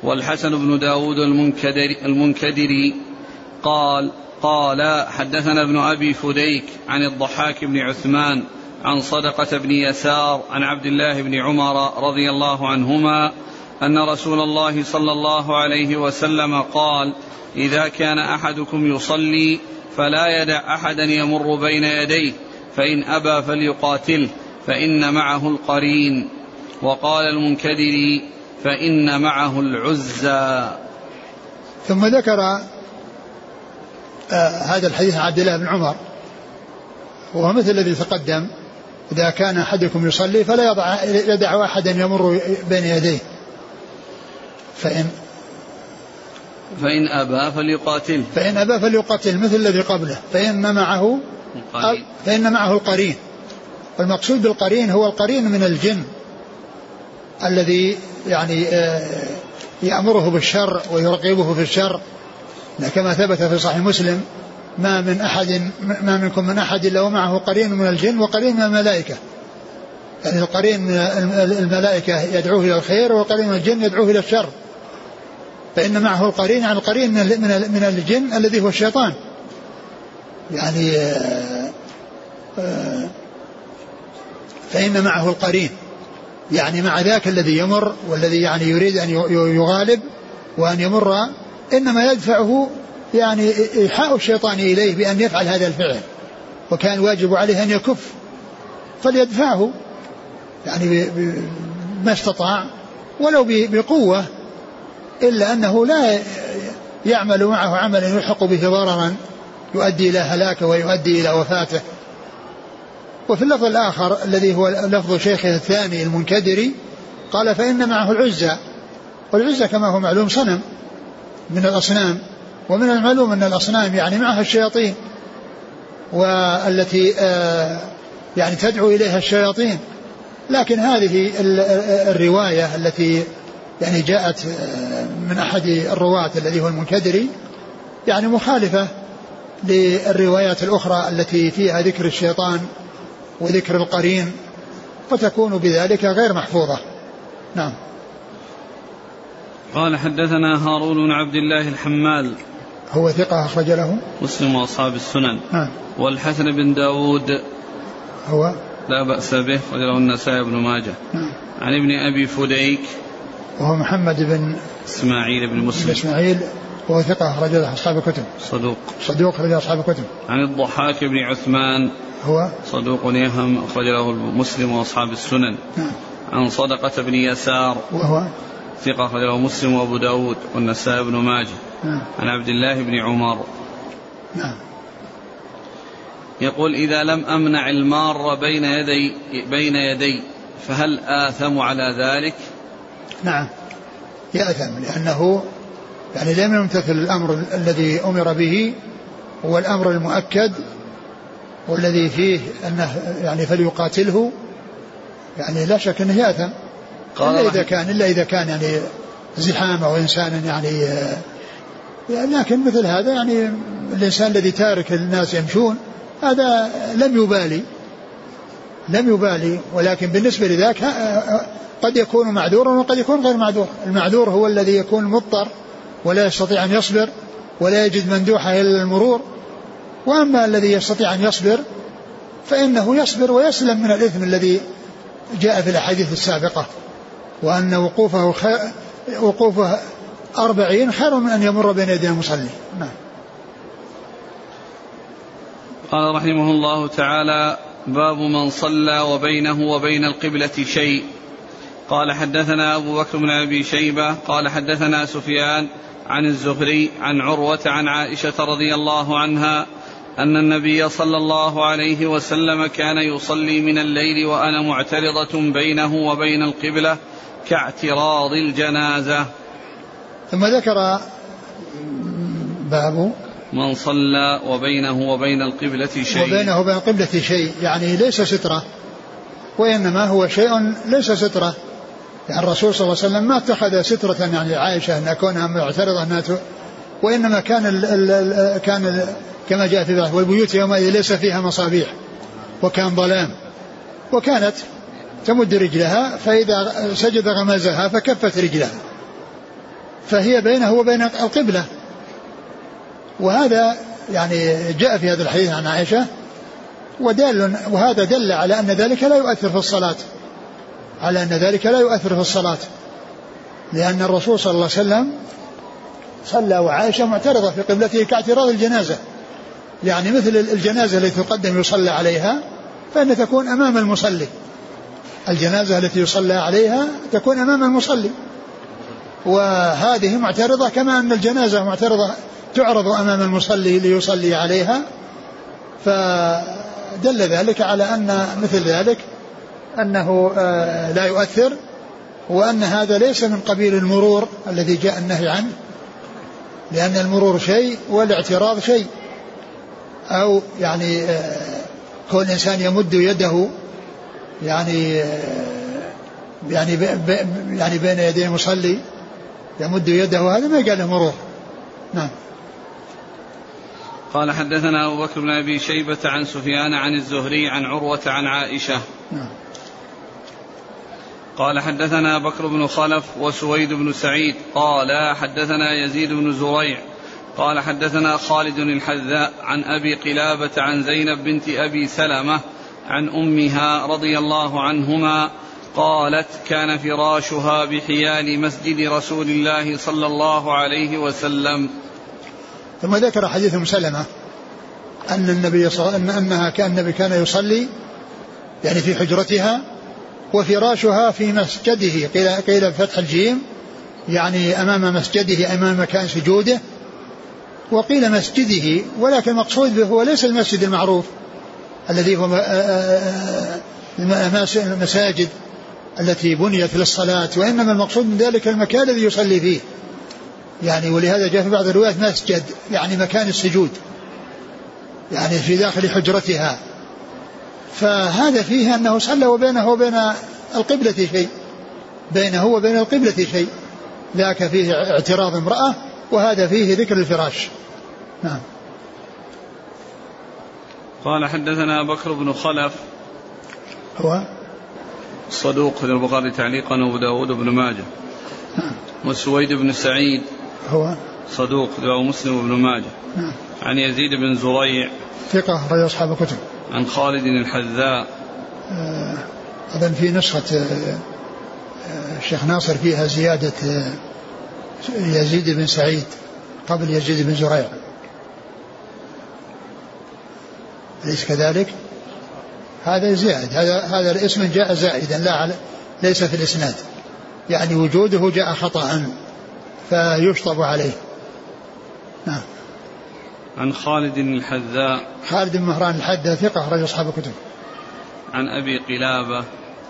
والحسن بن داود المنكدري, المنكدري. قال قال حدثنا ابن أبي فديك عن الضحاك بن عثمان عن صدقة بن يسار عن عبد الله بن عمر رضي الله عنهما أن رسول الله صلى الله عليه وسلم قال إذا كان أحدكم يصلي فلا يدع أحدا يمر بين يديه فإن أبى فليقاتله فإن معه القرين. وقال المنكدري فإن معه العزى. ثم ذكر آه هذا الحديث عن عبد الله بن عمر. وهو مثل الذي تقدم إذا كان أحدكم يصلي فلا يضع يدع أحدا يمر بين يديه. فإن فإن أبى فليقاتل. فإن أبى فليقاتل مثل الذي قبله. فإن معه القرين. فإن معه القرين. والمقصود بالقرين هو القرين من الجن الذي يعني آه، يأمره بالشر ويرقبه في الشر. كما ثبت في صحيح مسلم ما من أحد ما منكم من أحد إلا ومعه قرين من الجن وقرين من الملائكة. يعني القرين من الملائكة يدعوه إلى الخير وقرين من الجن يدعوه إلى الشر. فإن معه القرين يعني القرين من من الجن الذي هو الشيطان. يعني آه، آه، فإن معه القرين. يعني مع ذاك الذي يمر والذي يعني يريد أن يغالب وأن يمر إنما يدفعه يعني إيحاء الشيطان إليه بأن يفعل هذا الفعل. وكان واجب عليه أن يكف. فليدفعه. يعني ما استطاع. ولو بقوة. إلا أنه لا يعمل معه عملا يلحق به ضررا يؤدي إلى هلاكة ويؤدي إلى وفاته. وفي اللفظ الآخر الذي هو لفظ شيخه الثاني المنكدري قال فإن معه العزة والعزة كما هو معلوم صنم من الأصنام ومن المعلوم أن الأصنام يعني معها الشياطين والتي آه، يعني تدعو إليها الشياطين. لكن هذه الرواية التي يعني جاءت آه، من أحد الرواة الذي هو المنكدري يعني مخالفة للروايات الأخرى التي فيها ذكر الشيطان وذكر القرين فتكون بذلك غير محفوظة. نعم. قال حدثنا هارون بن عبد الله الحمال. هو ثقة أخرج له؟ مسلم وأصحاب السنن. نعم. والحسن بن داود. هو؟ لا بأس به وله النسائي بن ماجه. نعم. عن ابن أبي فديك. وهو محمد بن إسماعيل بن مسلم. إسماعيل وهو ثقة أخرج له أصحاب الكتب. صدوق. صدوق أخرج أصحاب الكتب. عن الضحاك بن عثمان. هو؟ صدوق يهم أخرج له مسلم وأصحاب السنن. نعم. عن صدقة بن يسار. وهو؟ ثقة أخرجه مسلم وأبو داود والنسائي بن ماجه. نعم. عن عبد الله بن عمر. نعم. يقول إذا لم أمنع المار بين يدي بين يدي فهل آثم على ذلك؟ نعم. يأثم لأنه يعني لم يمتثل الأمر الذي أمر به هو الأمر المؤكد والذي فيه أنه يعني فليقاتله. يعني لا شك أنه يأثم إلا إذا كان إلا إذا كان يعني زحام أو إنسان يعني لكن مثل هذا يعني الإنسان الذي تارك الناس يمشون هذا لم يبالي. لم يبالي ولكن بالنسبة لذاك قد يكون معذورا وقد يكون غير معذور. المعذور هو الذي يكون مضطر ولا يستطيع أن يصبر ولا يجد مندوحة إلى المرور. وأما الذي يستطيع أن يصبر فإنه يصبر ويسلم من الإثم الذي جاء في الأحاديث السابقة وأن وقوفه وقوفه أربعين خير من أن يمر بين يدي المصلي. نعم. قال رحمه الله تعالى باب من صلى وبينه وبين القبلة شيء. قال حدثنا أبو بكر بن أبي شيبة قال حدثنا سفيان عن الزهري عن عروة عن عائشة رضي الله عنها أن النبي صلى الله عليه وسلم كان يصلي من الليل وأنا معترضة بينه وبين القبلة كاعتراض الجنازة. ثم ذكر باب من صلى وبينه وبين القبلة شيء. وبينه وبين القبلة شيء يعني ليس سترة وإنما هو شيء ليس سترة. يعني الرسول صلى الله عليه وسلم ما اتخذ سترة يعني عائشة أن كونها معترضة أنها وإنما كان ال ال كان ال كما جاء في بعض والبيوت يومئذ ليس فيها مصابيح وكان ظلام. وكانت تمد رجلها فإذا سجد غمزها فكفت رجلها. فهي بينه وبين القبلة. وهذا يعني جاء في هذا الحديث عن عائشة ودال وهذا دل على أن ذلك لا يؤثر في الصلاة. على أن ذلك لا يؤثر في الصلاة. لأن الرسول صلى الله عليه وسلم صلى وعائشة معترضة في قبلته كاعتراض الجنازة. يعني مثل الجنازة التي تقدم يصلى عليها فإن تكون أمام المصلي. الجنازة التي يصلى عليها تكون أمام المصلي. وهذه معترضة كما أن الجنازة معترضة تعرض أمام المصلي ليصلي عليها. فدل ذلك على أن مثل ذلك أنه آه، لا يؤثر وأن هذا ليس من قبيل المرور الذي جاء النهي عنه لأن المرور شيء والاعتراض شيء. أو يعني آه، كون الإنسان يمد يده يعني آه، يعني يعني بين يدي المصلي يمد يده هذا ما قال له مرور نعم. قال حدثنا أبو بكر بن أبي شيبة عن سفيان عن الزهري عن عروة عن عائشة. نعم. قال حدثنا بكر بن خلف وسويد بن سعيد. قال حدثنا يزيد بن زريع. قال حدثنا خالد الحذاء عن أبي قلابة عن زينب بنت أبي سلمة عن أمها رضي الله عنهما قالت كان فراشها بحيال مسجد رسول الله صلى الله عليه وسلم. ثم ذكر حديث سلمة أن النبي صلى أن أنها كان النبي كان يصلي يعني في حجرتها وفراشها في مسجده. قيل قيل بفتح الجيم يعني أمام مسجده أمام مكان سجوده. وقيل مسجده ولكن المقصود به هو ليس المسجد المعروف الذي هو المساجد التي بنيت للصلاة وإنما المقصود من ذلك المكان الذي يصلي فيه. يعني ولهذا جاء في بعض الروايات مسجد يعني مكان السجود يعني في داخل حجرتها. فهذا فيه أنه صلى وبينه وبين القبلة شيء بينه وبين القبلة شيء. ذاك فيه اعتراض امرأة وهذا فيه ذكر الفراش. نعم. قال حدثنا بكر بن خلف. هو؟ صدوق البخاري تعليقا وأبو داود بن ماجه. نعم. وسويد بن سعيد. هو؟ صدوق رواه مسلم بن ماجه. نعم. عن يزيد بن زريع. ثقة رجل أصحاب الكتب. عن خالد الحذاء. آه أظن في نسخة آه الشيخ ناصر فيها زيادة آه يزيد بن سعيد قبل يزيد بن زريع. أليس كذلك؟ هذا زائد هذا هذا الاسم جاء زائدا لا على ليس في الإسناد. يعني وجوده جاء خطأ فيشطب عليه. نعم. عن خالد الحذاء. خالد بن مهران الحذاء ثقة رجل أصحاب الكتب. عن أبي قلابة.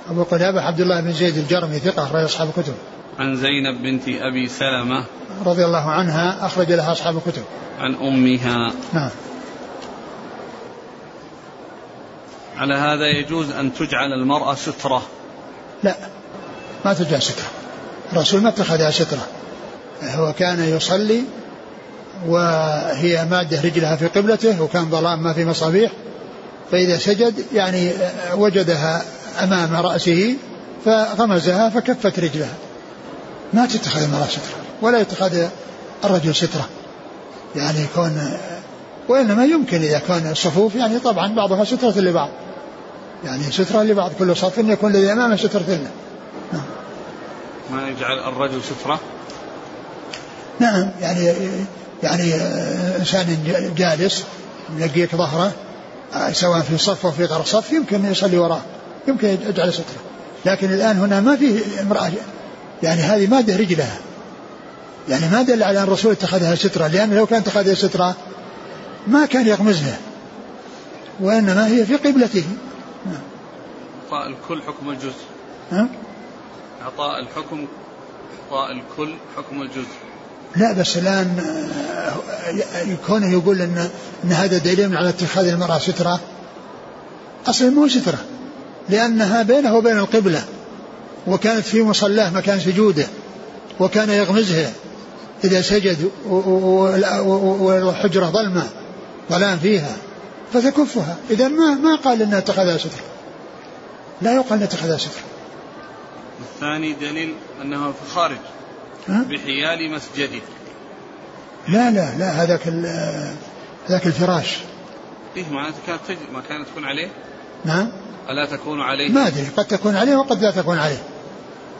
أبو قلابة عبد الله بن زيد الجرمي ثقة رجل أصحاب الكتب. عن زينب بنت أبي سلمة. رضي الله عنها أخرج لها أصحاب الكتب. عن أمها. نعم. على هذا يجوز أن تجعل المرأة سترة. لا ما تجعل سترة. الرسول ما اتخذها سترة. هو كان يصلي وهي مادة رجلها في قبلته وكان ظلام ما في مصابيح فإذا سجد يعني وجدها أمام رأسه فغمزها فكفت رجلها. ما تتخذ المرأة سترة ولا يتخذ الرجل سترة. يعني يكون وإنما يمكن إذا كان الصفوف يعني طبعا بعضها سترة لبعض. يعني سترة لبعض كل صف يكون الذي أمامه سترة له نعم. ما يجعل الرجل سترة؟ نعم يعني يعني إنسان جالس يلقيك ظهره سواء في صف أو في غير صف يمكن يصلي وراه يمكن يجعل سترة. لكن الآن هنا ما في امرأة يعني هذه مادة رجلها يعني ما دل على أن الرسول اتخذها سترة لأن لو كان اتخذها سترة ما كان يغمزها وإنما هي في قبلته. إعطاء الكل حكم الجزء. ها؟ إعطاء الحكم إعطاء الكل حكم الجزء. لا بس الآن كونه يقول أن أن هذا دليل على اتخاذ المرأة سترة أصلا مو سترة لأنها بينه وبين القبلة وكانت في مصلاه مكان سجوده وكان يغمزها إذا سجد والحجرة ظلمة ظلام فيها فتكفها. إذا ما ما قال أنها اتخذها سترة. لا يقال أنها اتخذها سترة. الثاني دليل أنه في الخارج. بحيال مسجده لا لا لا هذاك هذاك الفراش. إيه معناته كانت ما كانت تكون عليه؟ نعم. ألا تكون عليه؟ ما أدري قد تكون عليه وقد لا تكون عليه.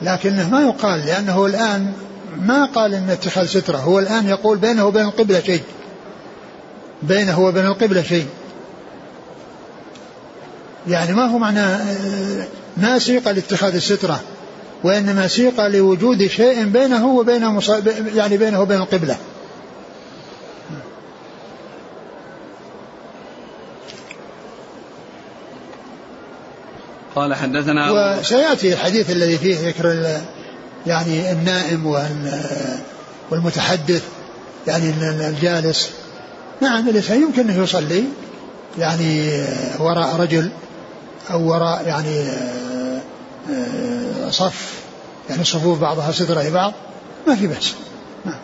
لكنه ما يقال لأنه الآن ما قال إن اتخاذ سترة. هو الآن يقول بينه وبين القبلة شيء. بينه وبين القبلة شيء. يعني ما هو معنى ما سيق لاتخاذ السترة. وإنما سيق لوجود شيء بينه وبين يعني بينه وبين القبلة. قال حدثنا وسيأتي الحديث الذي فيه ذكر يعني النائم والمتحدث يعني الجالس. نعم الإنسان يمكن أنه يصلي يعني وراء رجل أو وراء يعني صف يعني صفوف بعضها سترة لبعض ما في بأس. نعم.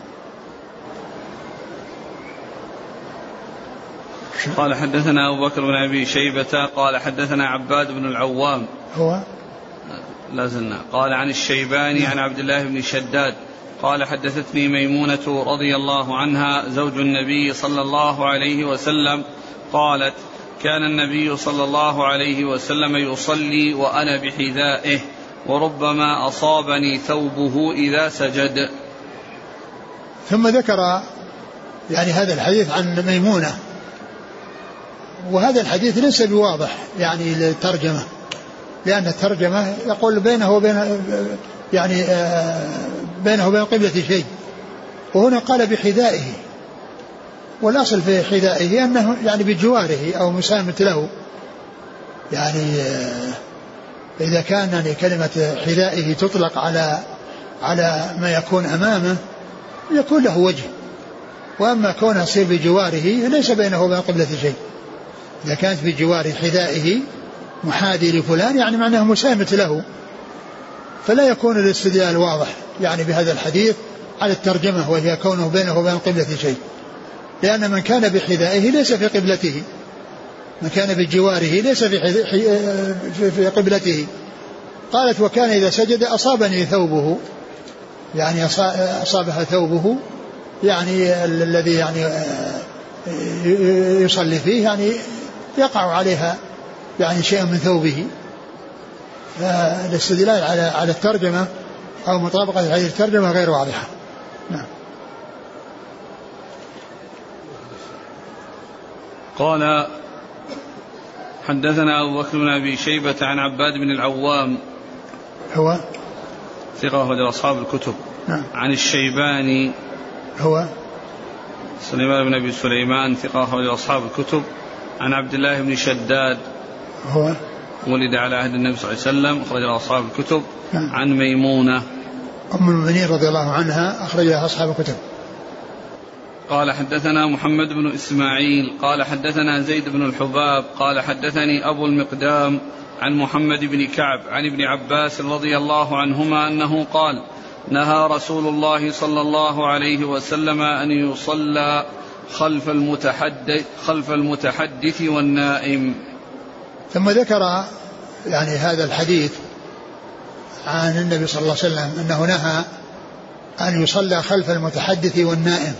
قال حدثنا أبو بكر بن أبي شيبة قال حدثنا عباد بن العوام. هو؟ لا زلنا. قال عن الشيباني عن عبد الله بن شداد قال حدثتني ميمونة رضي الله عنها زوج النبي صلى الله عليه وسلم قالت كان النبي صلى الله عليه وسلم يصلي وأنا بحذائه. وربما أصابني ثوبه إذا سجد. ثم ذكر يعني هذا الحديث عن ميمونة. وهذا الحديث ليس بواضح يعني للترجمة لأن الترجمة يقول بينه وبين يعني آه، بينه وبين قبلة شيء. وهنا قال بحذائه. والأصل في حذائه أنه يعني بجواره أو مسامة له. يعني آه، إذا كان يعني كلمة حذائه تطلق على على ما يكون أمامه يكون له وجه. وأما كونه يصير بجواره ليس بينه وبين قبلة شيء. إذا كانت بجوار حذائه محاذي لفلان يعني معناه مسامة له. فلا يكون الاستدلال واضح يعني بهذا الحديث على الترجمة وهي كونه بينه وبين القبلة شيء. لأن من كان بحذائه ليس في قبلته. من كان بجواره ليس في, في قبلته. قالت وكان إذا سجد أصابني ثوبه. يعني أصابها ثوبه يعني الذي يعني يصلي فيه يعني يقع عليها يعني شيء من ثوبه. فالاستدلال على على الترجمة أو مطابقة هذه الترجمة غير واضحة. نعم. قال حدثنا أبو بكر بن أبي شيبة عن عباد بن العوام. هو؟ ثقة أخرج أصحاب الكتب. نعم. عن الشيباني. هو؟ سليمان بن أبي سليمان ثقة أخرج أصحاب الكتب. عن عبد الله بن شداد. هو؟ ولد على عهد النبي صلى الله عليه وسلم أخرج أصحاب الكتب. نعم. عن ميمونة. أم المؤمنين رضي الله عنها أخرجها أصحاب الكتب. قال حدثنا محمد بن إسماعيل قال حدثنا زيد بن الحباب قال حدثني أبو المقدام عن محمد بن كعب عن ابن عباس رضي الله عنهما أنه قال نهى رسول الله صلى الله عليه وسلم أن يصلى خلف المتحدث خلف المتحدث والنائم. ثم ذكر يعني هذا الحديث عن النبي صلى الله عليه وسلم أنه نهى أن يصلى خلف المتحدث والنائم.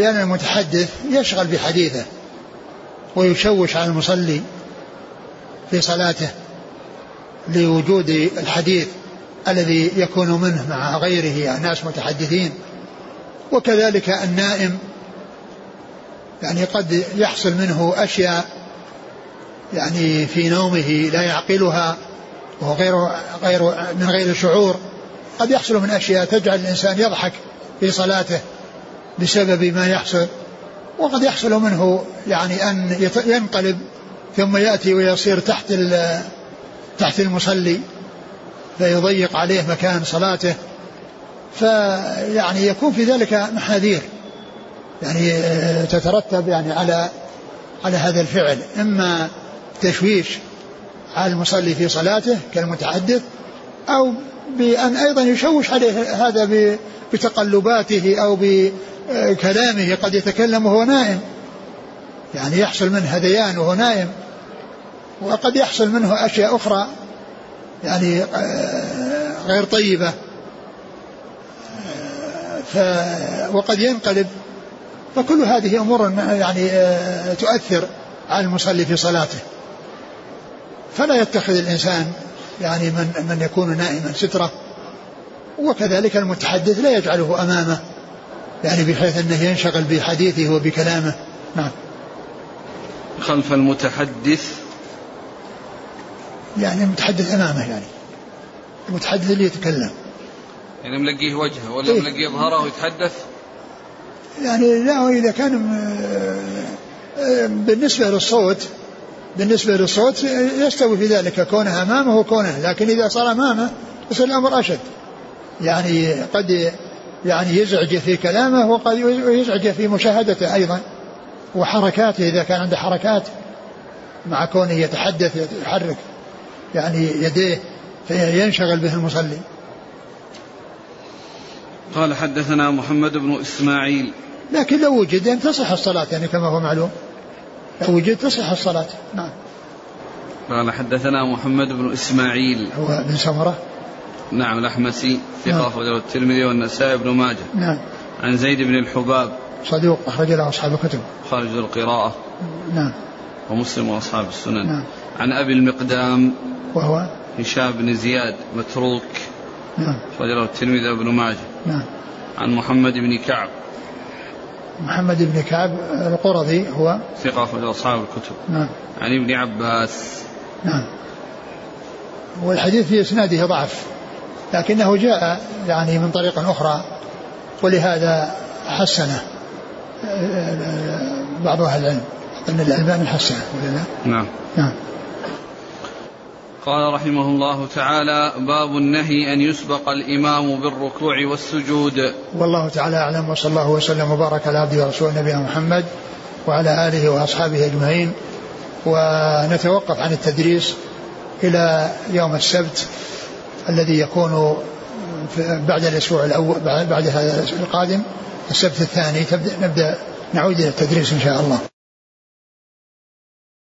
لأن المتحدث يشغل بحديثه ويشوش على المصلي في صلاته لوجود الحديث الذي يكون منه مع غيره ناس متحدثين. وكذلك النائم يعني قد يحصل منه أشياء يعني في نومه لا يعقلها وهو غير غير من غير شعور. قد يحصل من أشياء تجعل الإنسان يضحك في صلاته. بسبب ما يحصل وقد يحصل منه يعني أن ينقلب ثم يأتي ويصير تحت تحت المصلي فيضيق عليه مكان صلاته. فيعني يكون في ذلك محاذير يعني آه، تترتب يعني على على هذا الفعل. إما تشويش على المصلي في صلاته كالمتحدث أو بأن أيضا يشوش عليه هذا بتقلباته أو بكلامه قد يتكلم وهو نائم. يعني يحصل منه هذيان وهو نائم. وقد يحصل منه أشياء أخرى يعني آه، غير طيبة. ف وقد ينقلب. فكل هذه أمور يعني آه، تؤثر على المصلي في صلاته. فلا يتخذ الإنسان يعني من من يكون نائما سترة. وكذلك المتحدث لا يجعله أمامه. يعني بحيث أنه ينشغل بحديثه وبكلامه. نعم. خلف المتحدث. يعني المتحدث أمامه يعني. المتحدث اللي يتكلم. يعني ملقيه وجهه ولا إيه؟ ملقيه ظهره ويتحدث؟ يعني لا إذا كان آه، آه، بالنسبة للصوت بالنسبة للصوت يستوي في ذلك كونه أمامه وكونه لكن إذا صار أمامه يصير الأمر أشد. يعني قد يعني يزعج في كلامه وقد يزعج في مشاهدته أيضا وحركاته إذا كان عنده حركات مع كونه يتحدث يحرك يعني يديه فينشغل به المصلي. قال حدثنا محمد بن إسماعيل. لكن لو وجد أن تصح الصلاة يعني كما هو معلوم. لو وجد تصح الصلاة. نعم. قال حدثنا محمد بن إسماعيل. هو بن سمرة؟ نعم الأحمسي ثقة نعم. أخرجه الترمذي والنسائي بن ماجه. نعم. عن زيد بن الحباب. صدوق أخرج له أصحاب الكتب. خارج القراءة. نعم. ومسلم وأصحاب السنن. نعم. عن أبي المقدام. وهو؟ هشام بن زياد متروك. نعم. له الترمذي وابن ماجه. نعم. عن محمد بن كعب. محمد بن كعب القرظي هو؟ ثقة أخرج أصحاب الكتب. نعم. عن ابن عباس. نعم. والحديث في إسناده ضعف. لكنه جاء يعني من طريق أخرى ولهذا حسنه. بعض أهل العلم أن الألباني حسنه ولا؟ نعم. نعم. قال رحمه الله تعالى باب النهي أن يسبق الإمام بالركوع والسجود. والله تعالى أعلم وصلى الله وسلم وبارك على عبده ورسوله نبينا محمد وعلى آله وأصحابه أجمعين. ونتوقف عن التدريس إلى يوم السبت. الذي يكون بعد الأسبوع الأول بعد هذا القادم السبت الثاني تبدأ نبدأ نعود إلى التدريس إن شاء الله.